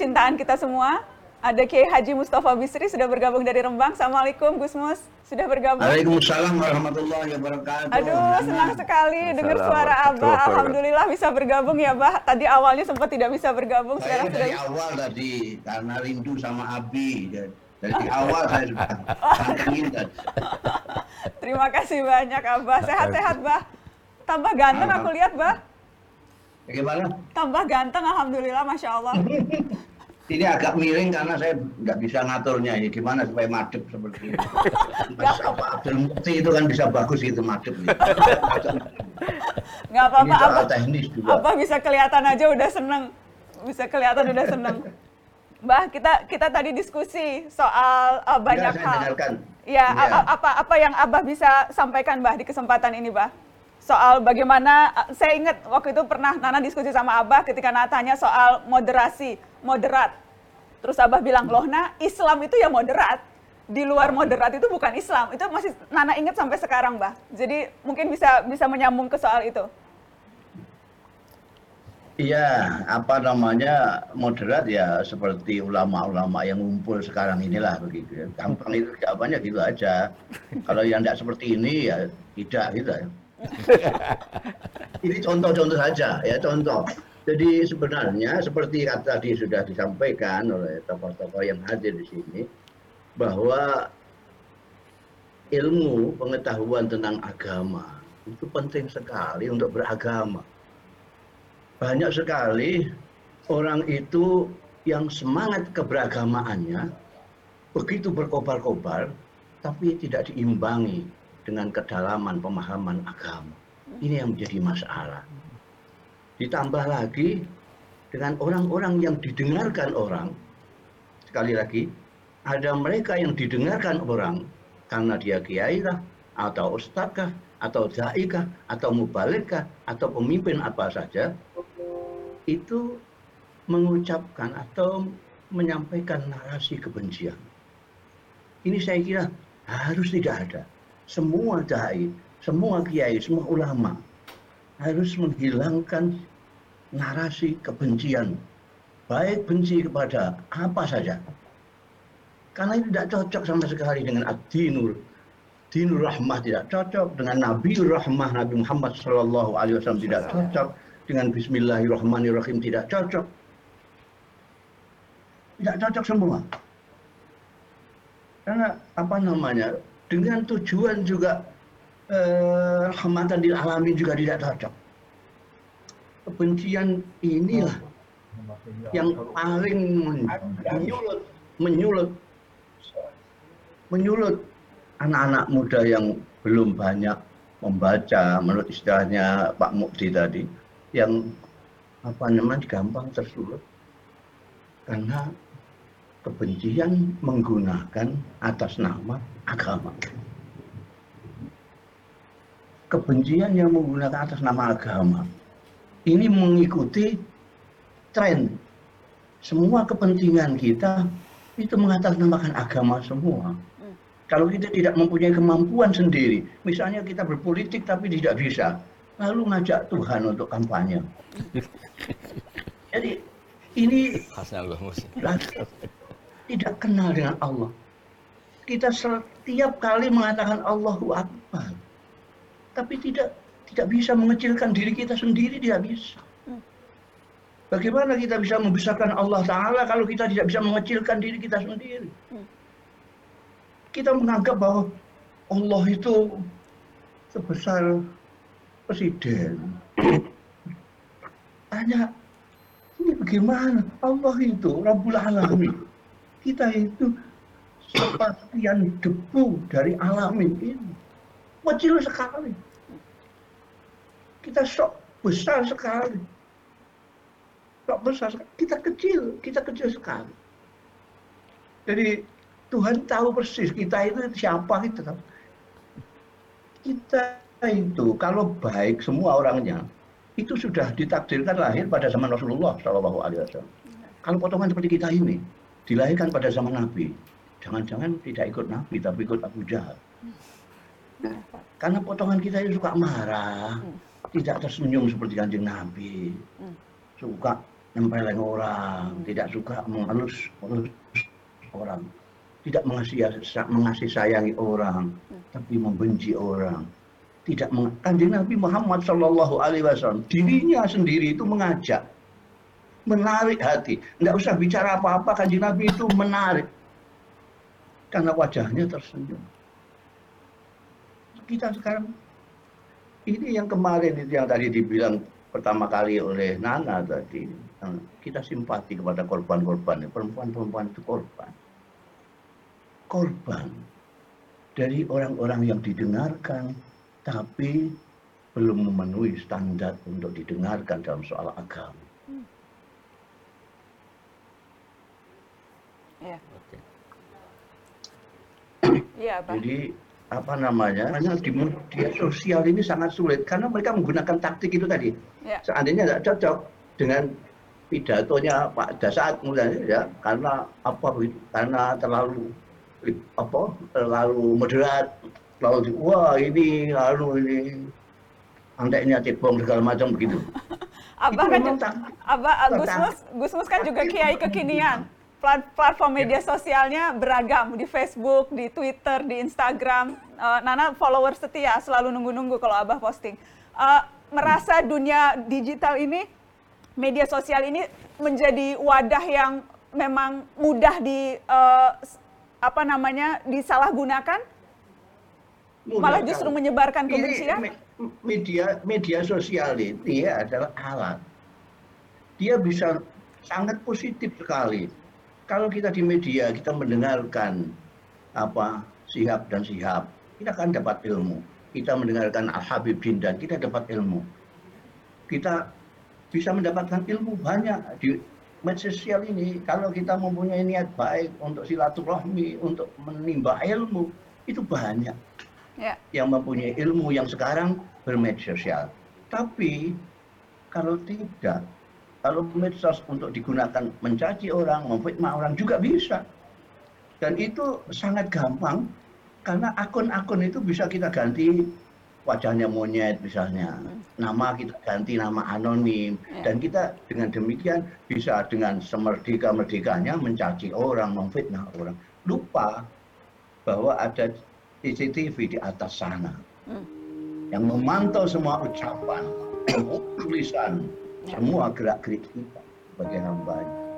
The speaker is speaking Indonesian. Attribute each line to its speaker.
Speaker 1: kecintaan kita semua. Ada Kiai Haji Mustafa Bisri sudah bergabung dari Rembang. Assalamualaikum Gus Mus, sudah bergabung.
Speaker 2: Waalaikumsalam warahmatullahi wabarakatuh.
Speaker 1: Aduh, senang sekali dengar suara Abah. Alhamdulillah bisa bergabung ya, Bah. Tadi awalnya sempat tidak bisa bergabung,
Speaker 2: saya
Speaker 1: sekarang sudah
Speaker 2: dari awal tadi karena rindu sama Abi. Dari awal saya sudah tadi.
Speaker 1: Terima kasih banyak, Abah. Sehat-sehat, Bah. Tambah ganteng aku lihat, Bah.
Speaker 2: Bagaimana?
Speaker 1: Tambah ganteng, Alhamdulillah, Masya Allah.
Speaker 2: Ini agak miring karena saya nggak bisa ngaturnya ya. Gimana supaya madep seperti ini. Mas apa Abdul Mukti itu kan bisa bagus gitu madep. Gitu.
Speaker 1: Nggak apa-apa, Abah.
Speaker 2: teknis juga.
Speaker 1: Abah bisa kelihatan aja udah seneng. Bisa kelihatan udah seneng. Mbah, kita kita tadi diskusi soal uh, banyak
Speaker 2: saya
Speaker 1: hal.
Speaker 2: dengarkan.
Speaker 1: Ya,
Speaker 2: Iya.
Speaker 1: a- a- apa apa yang Abah bisa sampaikan, Bah, di kesempatan ini, Bah? Soal bagaimana uh, saya ingat waktu itu pernah Nana diskusi sama Abah ketika Nana tanya soal moderasi, moderat. Terus Abah bilang, "Loh, Nah, Islam itu ya moderat. Di luar moderat itu bukan Islam." Itu masih Nana ingat sampai sekarang, Bah. Jadi mungkin bisa bisa menyambung ke soal itu.
Speaker 2: Iya, apa namanya moderat ya seperti ulama-ulama yang ngumpul sekarang inilah begitu ya. Gampang itu jawabannya gitu aja. Kalau yang tidak seperti ini ya tidak gitu ya. ini contoh-contoh saja ya contoh. Jadi sebenarnya seperti kata tadi sudah disampaikan oleh tokoh-tokoh yang hadir di sini bahwa ilmu pengetahuan tentang agama itu penting sekali untuk beragama banyak sekali orang itu yang semangat keberagamaannya begitu berkobar-kobar tapi tidak diimbangi dengan kedalaman pemahaman agama. Ini yang menjadi masalah. Ditambah lagi dengan orang-orang yang didengarkan orang, sekali lagi, ada mereka yang didengarkan orang karena dia kiai kah, atau ustadz kah, atau dai kah, atau mubalik kah, atau pemimpin apa saja, itu mengucapkan atau menyampaikan narasi kebencian. Ini saya kira harus tidak ada. Semua dai, semua kiai, semua ulama harus menghilangkan narasi kebencian. Baik benci kepada apa saja. Karena itu tidak cocok sama sekali dengan ad-dinur. Dinur rahmah tidak cocok. Dengan Nabiul rahmah Nabi Muhammad Shallallahu Alaihi Wasallam tidak cocok. Dengan Bismillahirrahmanirrahim tidak cocok. Tidak cocok semua. Karena apa namanya? Dengan tujuan juga eh, rahmatan lil alamin juga tidak cocok. Kebencian inilah yang paling menyulut menyulut menyulut anak-anak muda yang belum banyak membaca menurut istilahnya Pak Mukti tadi yang apa namanya gampang tersulut karena kebencian menggunakan atas nama agama. Kebencian yang menggunakan atas nama agama. Ini mengikuti tren. Semua kepentingan kita itu mengatasnamakan agama semua. Kalau kita tidak mempunyai kemampuan sendiri, misalnya kita berpolitik tapi tidak bisa, lalu ngajak Tuhan untuk kampanye. Jadi ini tidak kenal dengan Allah. Kita setiap kali mengatakan Allahu Akbar, tapi tidak tidak bisa mengecilkan diri kita sendiri, tidak bisa. Bagaimana kita bisa membesarkan Allah Ta'ala kalau kita tidak bisa mengecilkan diri kita sendiri? Kita menganggap bahwa Allah itu sebesar presiden. Tanya, ini bagaimana? Allah itu Rabbul Alamin. Kita itu sebagian debu dari alamin ini. Kecil sekali. Kita sok besar sekali sok besar sekali. Kita kecil, kita kecil sekali. Jadi Tuhan tahu persis kita itu siapa gitu. Kita itu kalau baik semua orangnya itu sudah ditakdirkan lahir pada zaman Rasulullah Shallallahu Alaihi Wasallam. Kalau potongan seperti kita ini dilahirkan pada zaman Nabi, jangan-jangan tidak ikut Nabi tapi ikut Abu Jahal. Karena potongan kita itu suka marah, tidak tersenyum seperti kanjeng Nabi, suka nempeleng orang, tidak suka mengelus orang, tidak mengasihi mengasihi sayangi orang, tapi membenci orang. Tidak kanjeng Nabi Muhammad Shallallahu Alaihi Wasallam dirinya sendiri itu mengajak, menarik hati. Tidak usah bicara apa-apa, kanjeng Nabi itu menarik karena wajahnya tersenyum. Kita sekarang ini yang kemarin itu yang tadi dibilang pertama kali oleh Nana tadi kita simpati kepada korban-korban perempuan-perempuan itu korban korban dari orang-orang yang didengarkan tapi belum memenuhi standar untuk didengarkan dalam soal agama.
Speaker 1: Iya.
Speaker 3: Oke.
Speaker 1: Iya, Pak.
Speaker 2: Jadi apa namanya? Karena di media sosial ini sangat sulit karena mereka menggunakan taktik itu tadi.
Speaker 1: Ya.
Speaker 2: Seandainya nggak cocok dengan pidatonya Pak Dasat misalnya ya karena apa? Karena terlalu apa? Terlalu moderat, terlalu wah ini lalu ini anteknya cebong segala macam begitu.
Speaker 1: Abah kan
Speaker 2: memang
Speaker 1: ju-
Speaker 2: taktik.
Speaker 1: Abah ah. Gusmus, Gusmus kan juga kiai kekinian. Platform media sosialnya beragam di Facebook, di Twitter, di Instagram. Eh, Nana followers setia selalu nunggu-nunggu kalau Abah posting. Eh, merasa dunia digital ini, media sosial ini menjadi wadah yang memang mudah di s- apa namanya disalahgunakan,
Speaker 2: Mudah
Speaker 1: malah justru menyebarkan
Speaker 2: Ini
Speaker 1: kebencian.
Speaker 2: me- media media sosial ini ya adalah alat. Dia bisa sangat positif sekali. Kalau kita di media kita mendengarkan apa sihab dan sihab, kita akan dapat ilmu. Kita mendengarkan Al Habib Jindan, kita dapat ilmu. Kita bisa mendapatkan ilmu banyak di media sosial ini. Kalau kita mempunyai niat baik untuk silaturahmi, untuk menimba ilmu, itu banyak
Speaker 1: Ya,
Speaker 2: yang mempunyai ilmu yang sekarang bermedia sosial. Tapi kalau tidak, kalau medsos untuk digunakan mencaci orang, memfitnah orang juga bisa. Dan itu sangat gampang karena akun-akun itu bisa kita ganti wajahnya monyet misalnya. Nama kita ganti nama anonim
Speaker 1: Ya.
Speaker 2: dan kita dengan demikian bisa dengan semerdeka-merdekanya mencaci orang, memfitnah orang. Lupa bahwa ada CCTV di atas sana
Speaker 1: Hmm.
Speaker 2: yang memantau semua ucapan, tulisan, Semua gerak-gerik kita sebagai hambanya.